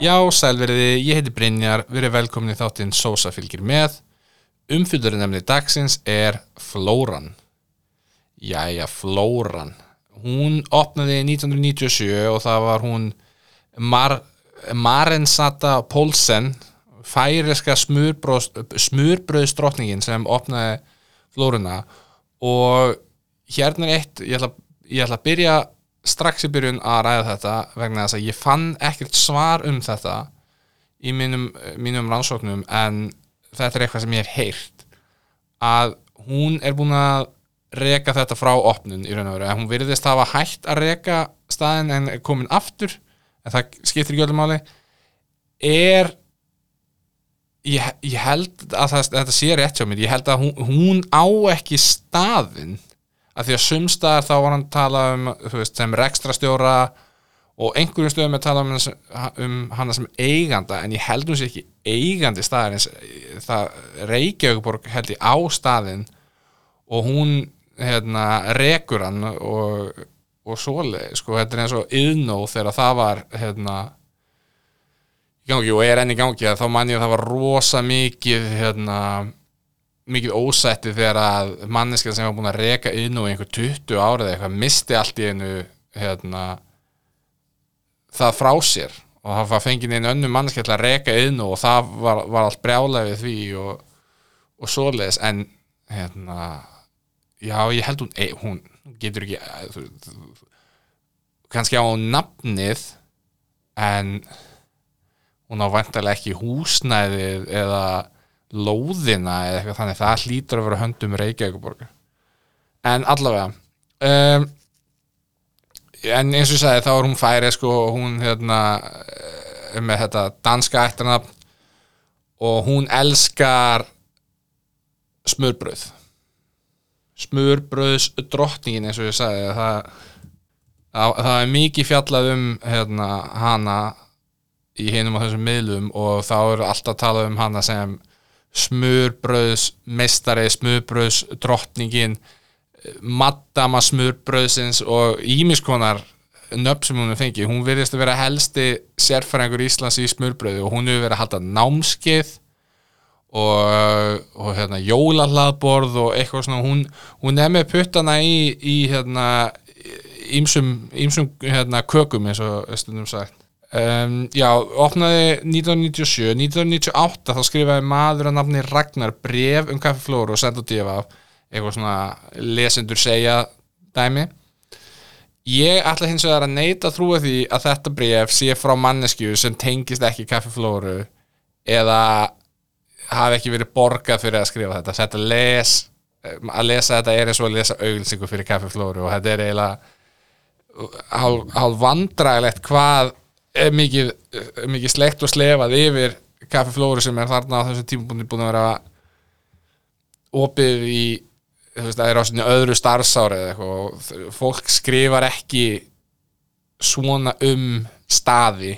Já, sælveriði, ég heiti Brynjar, við erum velkomin í þáttinn Sósa fylgir með. Umfyllurinn nefni dagsins er Flóran. Jæja, Flóran. Hún opnaði 1997 og það var hún Mar Marensata Polsen, færiska smurbröðsdrottningin sem opnaði Flóruna og hérna er eitt, ég ætla, ég ætla að byrja strax í byrjun að ræða þetta vegna þess að ég fann ekkert svar um þetta í mínum, mínum rannsóknum en þetta er eitthvað sem ég hef heyrt að hún er búin að reka þetta frá opnun í raun og veru, en hún virðist hafa hægt að reka staðin en er komin aftur en það skiptir ekki öllum máli. Er ég, ég held að það, þetta sé rétt hjá mér, ég held að hún, hún á ekki staðin að því að sumstaðar þá var hann að tala um veist, sem rekstrastjóra og einhverjum stöðum er að tala um, um hana sem eiganda en ég held hún sér ekki eigandi staðar eins það Reykjavíkborg held ég á staðin og hún hérna, rekur hann og, og svoleið, sko, þetta er eins og yðnóð þegar það var hérna í gangi og er enn í gangi að þá mann ég að það var rosa mikið hérna mikið ósætti þegar að manneska sem var búin að reka inn og einhver 20 árið eitthvað misti allt í einu hérna, það frá sér. Og það fengið einu önnu manneska til að reka inn og það var, var allt brjálega við því og, og svoleiðis. En hérna já ég held hún, ei, hún getur ekki kannski á nafnið en hún á vantarlega ekki húsnæðið eða lóðina eða eitthvað þannig. Það hlýtur að vera höndum Reykjavíkuborgar en allavega um, en eins og ég sagði þá er hún færi sko hún hérna eh, með þetta danska ættarnafn og hún elskar smurbröð smurbröðs drottningin eins og ég sagði það, það, það er mikið fjallað um hérna, hana í hinum á þessum miðlum og þá eru alltaf talað um hana sem smurbröðs mestari, smurbröðs drottningin maddama smurbröðsins og ímiskonar nöfn sem hún fengið, hún verðist að vera helsti sérfæringur Íslands í smurbröðu og hún hefur verið að halda námskeið og, og hérna jólahlaðborð og eitthvað svona. Hún, hún er með puttana í, í hérna ímsum, ímsum hérna kökum eins og stundum sagt Um, já, opnaði 1997 1998 þá skrifaði maður að nafni Ragnar bref um kaffeflóru og senda út í af eitthvað svona lesendur segja dæmi. Ég ætla hins vegar að neyta trúa því að þetta bref sé frá manneskju sem tengist ekki kaffeflóru eða hafi ekki verið borgað fyrir að skrifa þetta. Þetta les, að lesa þetta er eins og að lesa auglsingu fyrir kaffeflóru og þetta er eiginlega hálf vandrægilegt hvað er mikið, mikið slegt og slefað yfir kaffeflóru sem er þarna á þessum tímabúndi búin að vera opið í það er á öðru starfsári eða eitthvað og fólk skrifar ekki svona um staði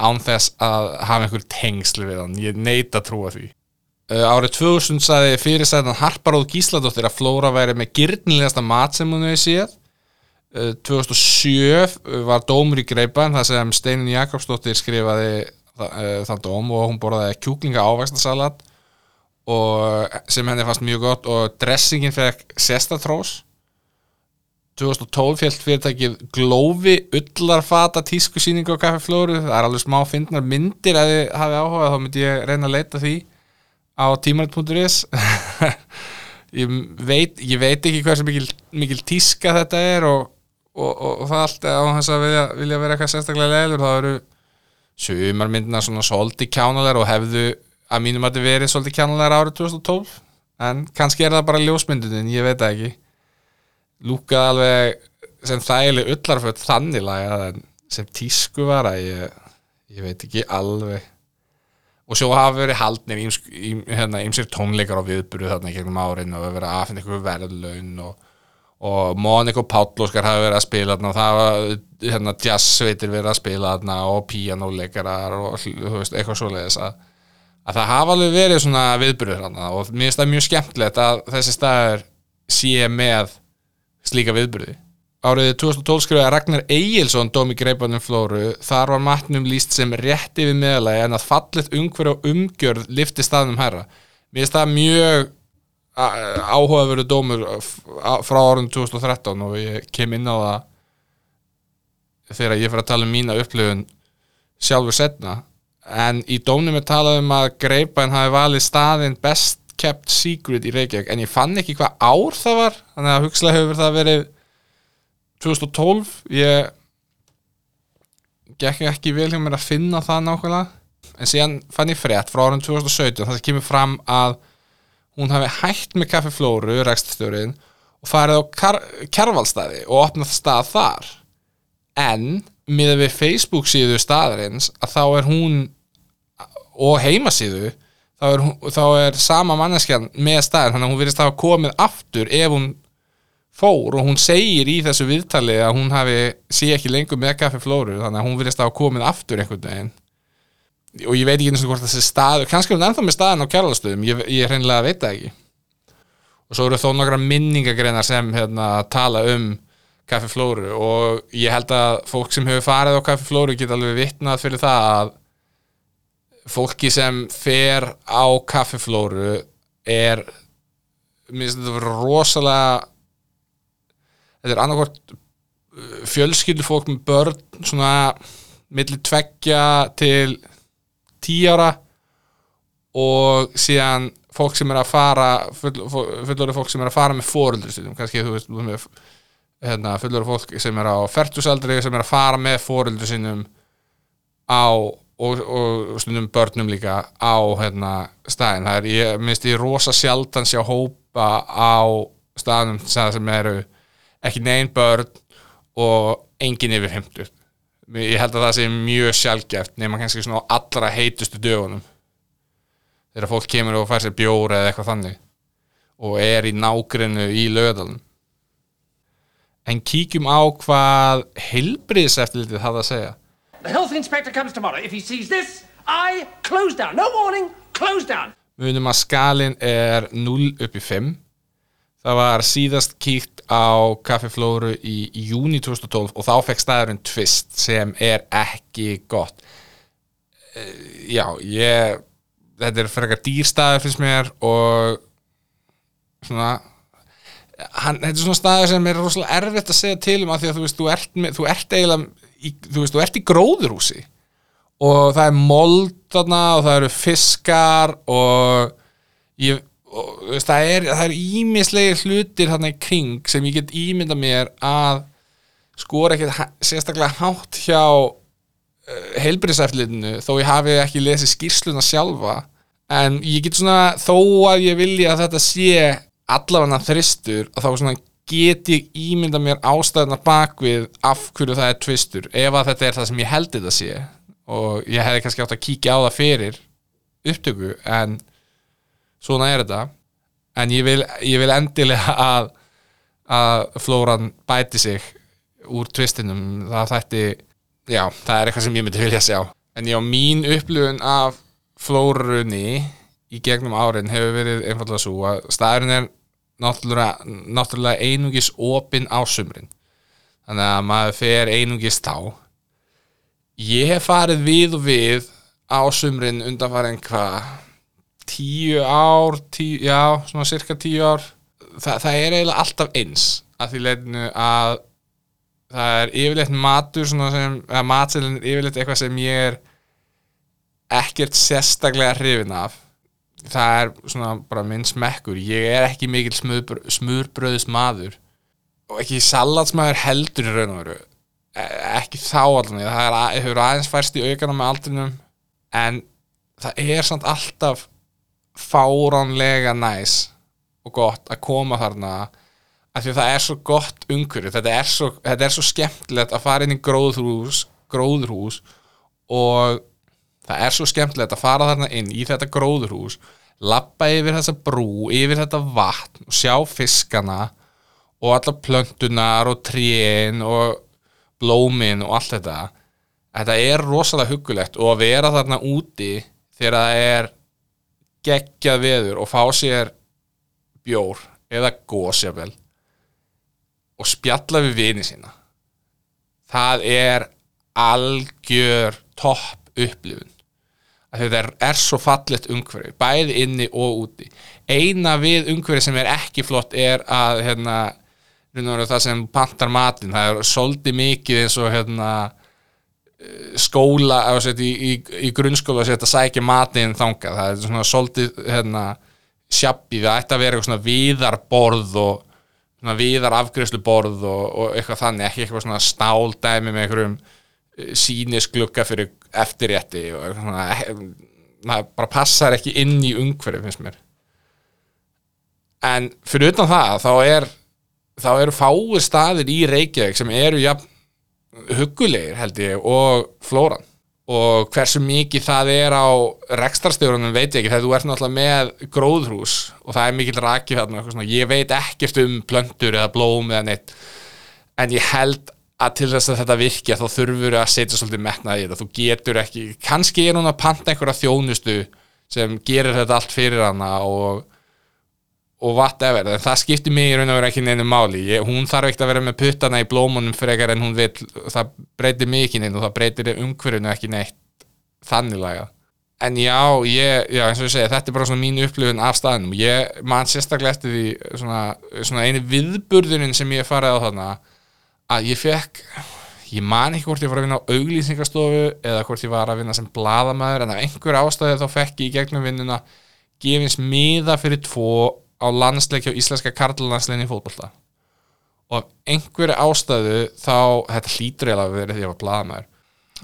án þess að hafa einhver tengslu við hann, ég neita að trúa því. Árið 2000 saði fyrirsæðan Harparóð Gísladóttir að Flóra væri með gyrnilegasta mat sem hún hefði séð 2007 var dómur í greipan þar sem Steinin Jakobsdóttir skrifaði þann dóm og hún borðaði kjúklinga ávægstasalat sem henni fannst mjög gott og dressingin fekk sestatrós. 2012 fjöld fyrirtækið Glófi ullarfata tískusýningu á kaffeflóru það er alveg smá fyndnar myndir að þið hafi áhuga þá myndi ég reyna að leita því á tímarit.is ég ég veit ekki hversu mikil, mikil tíska þetta er og og, og, og það allt á þess að vilja, vilja vera eitthvað sérstaklega leilur þá eru sumarmyndina svona svolítið kjánulegar og hefðu að mínum að þetta verið svolítið kjánulegar árið 2012 en kannski er það bara ljósmyndunin, ég veit það ekki. Lúkað alveg sem þægileg öllarföld þannig laga sem tísku var að ég, ég veit ekki alveg. Og svo hafa verið haldnir ímsér hérna, tónleikar á viðburu þarna gegnum árin og verið aðfinna eitthvað verðlaun og og Mónik og Páll Óskar hafi verið að spila þarna og það var hérna jazzveitir verið að spila þarna og píanóleikarar og veist, eitthvað svoleiðis að, að það hafa alveg verið svona viðbyrður þarna. Og mér finnst það mjög skemmtilegt að þessi staður sé með slíka viðbyrði árið 2012 skrifaði Ragnar Egilson dómi greipanum flóru. Þar var matnum líst sem rétt yfir meðalagi en að fallit umhverju og umgjörð lifti staðnum herra mér finnst það mjög áhugaveru dómur frá árið 2013 og ég kem inn á það þegar ég fyrir að tala um mína upplifun sjálfur setna en í dónum er talað um að greipan hafi valið staðin best kept secret í Reykjavík. En ég fann ekki hvað ár það var þannig að hugslega hefur það verið 2012 ég gekk ekki vel hjá mér að finna það nákvæmlega. En síðan fann ég frétt frá árum 2017 það kemur fram að hún hafi hægt með kaffeflóru rækststjórin og farið á kjærvalstæði og opnað stað þar. En með við Facebook síðu staðarins að þá er hún og heimasíðu þá er, þá er sama manneskjan með staðin þannig að hún virðist að hafa komið aftur ef hún fór og hún segir í þessu viðtali að hún hafi sé ekki lengur með kaffi flóru þannig að hún virðist að hafa komið aftur einhvern veginn og ég veit ekki eins og hvort þessi staður kannski er hún ennþá með staðin á kjærlastöðum ég, ég hreinlega veit það ekki. Og svo eru þó nokkra minningagreinar sem hérna, tala um kaffi flóru og ég held að fólk sem hefur farið á kaffi flóru geta alveg vittnað fyrir það að fólki sem fer á kaffi flóru er mér finnst þetta vera rosalega þetta er annarkort uh, fjölskyldu fólk með börn svona millir tveggja til tíara og síðan fólk sem er að fara fullorði fólk sem er að fara með fóröldri kannski þú veist með, hérna, fullorði fólk sem er á fertusaldri sem er að fara með fóröldri sinum á og, og stundum börnum líka á hérna, staðin það er, ég minnst ég rosa sjaldan sjá hópa á staðnum sem eru ekki neinn börn og engin yfir 50 ég held að það sé mjög sjálfgeft nema kannski svona allra heitustu dögunum. Þegar fólk kemur og fær sér bjóra eða eitthvað þannig. Og er í nágrinu í lögadalum en kíkjum á hvað heilbriðseftilitið hafa að segja. The health inspector comes tomorrow. If he sees this I close down, no warning, close down. Munum að skalin er 0 upp í 5 það var síðast kíkt á kaffeflóru í júni 2012 og þá fekk staðurinn tvist sem er ekki gott. Eh, já, ég þetta er frekar dýrstaður finnst mér og svona hann, þetta er svona staður sem er rosalega erfitt að segja til um að því að þú veist, þú ert, með, þú ert eiginlega í, þú veist, þú ert í gróðurhúsi og það er mold þarna og það eru fiskar og ég og veist, það er, er ímislegir hlutir hérna í kring sem ég get ímynda mér að skor ekkert sérstaklega hátt hjá uh, eh, heilbyrðiseflinu þó ég hafi ekki lesið skýrsluna sjálfa. En ég get svona þó að ég vilja að þetta sé allavega þristur og þá svona get ég ímynda mér ástæðuna bakvið af hverju það er tvistur ef að þetta er það sem ég held þetta sé. Og ég hefði kannski átt að kíkja á það fyrir upptöku en svona er þetta. En ég vil, ég vil endilega að, að flóran bæti sig úr tvistinum það þætti, já, það er eitthvað sem ég myndi vilja sjá. En já, mín upplifun af flórunni í gegnum árin hefur verið einfallega svo að staðurinn er náttúrulega, náttúrulega einungis opinn á sumrin. Þannig að maður fer einungis þá. Ég hef farið við og við á sumrin undan farin hvað tíu ár, tíu, já, svona cirka tíu ár. Þa, það er eiginlega alltaf eins að því leitinu að það er yfirleitt matur sem, eða matselin er yfirleitt eitthvað sem ég er ekkert sérstaklega hrifin af. Það er svona bara minn smekkur. Ég er ekki mikil smurbröðis maður og ekki salatsmaður heldur í raun og veru. E, ekki þá alveg, það er, hefur aðeins færst í aukana með aldrinum en það er samt alltaf fáránlega næs og gott að koma þarna af því að það er svo gott umhverju þetta er svo, þetta er svo skemmtilegt að fara inn í gróðurhús, gróðurhús og það er svo skemmtilegt að fara þarna inn í þetta gróðurhús lappa yfir þessa brú, yfir þetta vatn og sjá fiskana og alla plöntunar og trén og blómin og allt þetta. Þetta er rosalega hugulegt og að vera þarna úti þegar það er geggjað veður og fá sér bjór eða gósjafel og spjalla við vini sína. Það er algjör topp upplifun. Þetta er, er svo fallet umhverfi bæði inni og úti. Eina við umhverfi sem er ekki flott er að hérna, það sem pantar matin, það er svolítið mikið eins og hérna skóla set, í, í, í grunnskóla að setja sækja matin þangað, það er svona svolítið hérna, sjabbi, það ætti að vera eitthvað svona viðarborð og svona viðar afgriðsluborð og, og eitthvað þannig, ekki eitthvað svona stáldæmi með einhverjum sínisglugga fyrir eftirrétti og svona. Eh, maður bara passar ekki inn í umhverfi finnst mér. En fyrir utan það þá er þá eru fáir staðir í Reykjavík sem eru jafn hugulegir held ég og flóran. Og hversu mikið það er á rekstarstjórunum veit ég ekki þegar þú ert náttúrulega með gróðhús og það er mikil rakið þarna ég veit ekkert um plöntur eða blóm eða neitt en ég held að til þess að þetta virkja þá þurfur að setja svolítið metnað í þetta. Þú getur ekki, kannski er hún að panta einhverja þjónustu sem gerir þetta allt fyrir hana og og whatever, en það skiptir mig í raun og vera ekki neina máli, ég, hún þarf ekkert að vera með puttana í blómunum frekar en hún vil það breytir mig ekki neina og það breytir umhverfinu ekki neitt þanniglega, en já, ég, já eins og ég segja, þetta er bara svona mín upplifun af staðinum, ég man sérstaklega eftir því svona, svona eini viðburðunin sem ég farið á þarna að ég fekk ég man ekki hvort ég var að vinna á auglýsingarstofu eða hvort ég var að vinna sem bladamæður en af einhver ástæði þá fekk ég í gegnum vinnuna gefins miða fyrir tvo á landsleik hjá íslenska karlalandsleginni fótbolta. Og af einhverju ástæðu þá, þetta hlýtur eiginlega að vera því að ég var bladamæður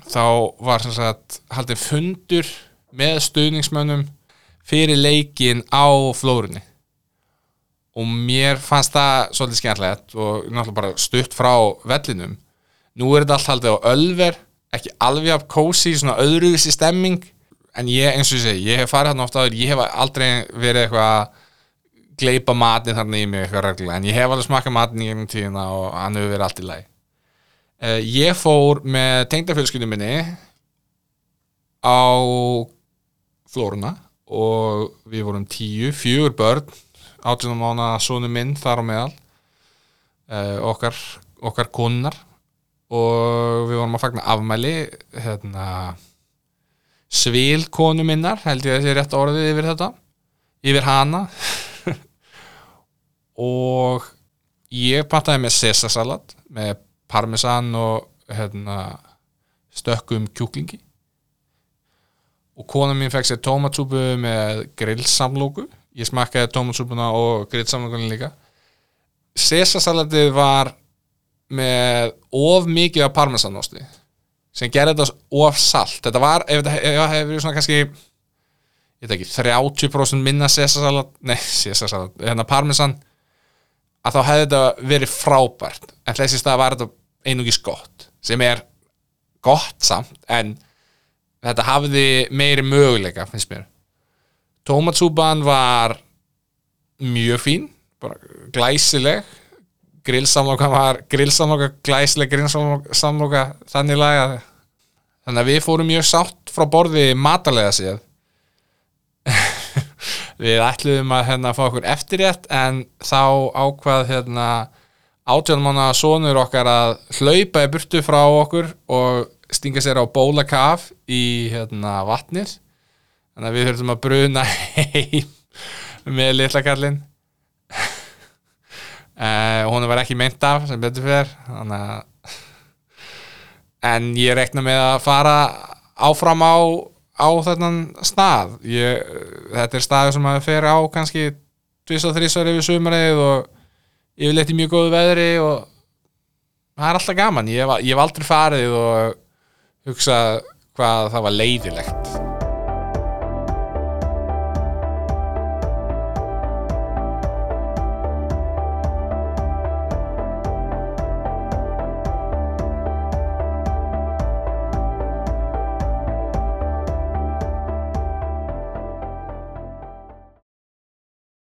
þá var sem sagt haldið fundur með stuðningsmönnum fyrir leikin á flórunni. Og mér fannst það svolítið skemmtilegt og náttúrulega bara stutt frá vellinum. Nú er þetta allt haldið á ölver ekki alveg af kósi, svona öðruvísi stemming. En ég, eins og ég segi, ég hef farið hann ofta áður, ég hef aldrei verið eitthvað að gleipa matin þarna í mig eitthvað reglulega, en ég hef alveg smakað matin í gegnum tíðina og hann hefur verið allt í læg uh, ég fór með tengdafjölskyldum minni á Flóruna og við vorum tíu, fjögur börn átjónum mána sonu minn þar á meðal uh, okkar, okkar konar og við vorum að fagna afmæli hérna svilkonu minnar held ég að það sé rétt orðið yfir þetta yfir hana og ég pantaði með sesasalat með parmesan og hérna, stökkum kjúklingi. Og kona mín fekk sér tómatsúpu með grillsamlóku ég smakkaði tómatsúpuna og grillsamlókunni líka. Sesasalatið var með of mikið af parmesanosti sem gerði þetta of salt. Þetta var, ef þetta hefur verið svona kannski ég veit ekki, 30% minna sesasalat, nei sesasalat, hérna parmesan að þá hefði þetta verið frábært. En þessi stað var þetta einugis gott sem er gott samt en þetta hafði meiri möguleika finnst mér. Tómatsúpan var mjög fín glæsileg. Grillsamloka var grillsamloka glæsileg grillsamloka þannig laga þannig að við fórum mjög sátt frá borði matalega séð við ætluðum að hérna fá okkur eftirrétt en þá ákvað hérna átjálmána sonur okkar að hlaupa í burtu frá okkur og stinga sér á bólakaf í hérna vatnir þannig að við þurfum að bruna heim með litla kallin uh, hún var ekki meint af sem betur fyrr þannig að en ég rekna með að fara áfram á á þennan stað. Ég, þetta er staði sem maður fer á kannski 2-3 svar yfir sumarið og yfirleitt í mjög góðu veðri og það er alltaf gaman. Ég hef, aldrei farið og hugsa hvað það var leiðilegt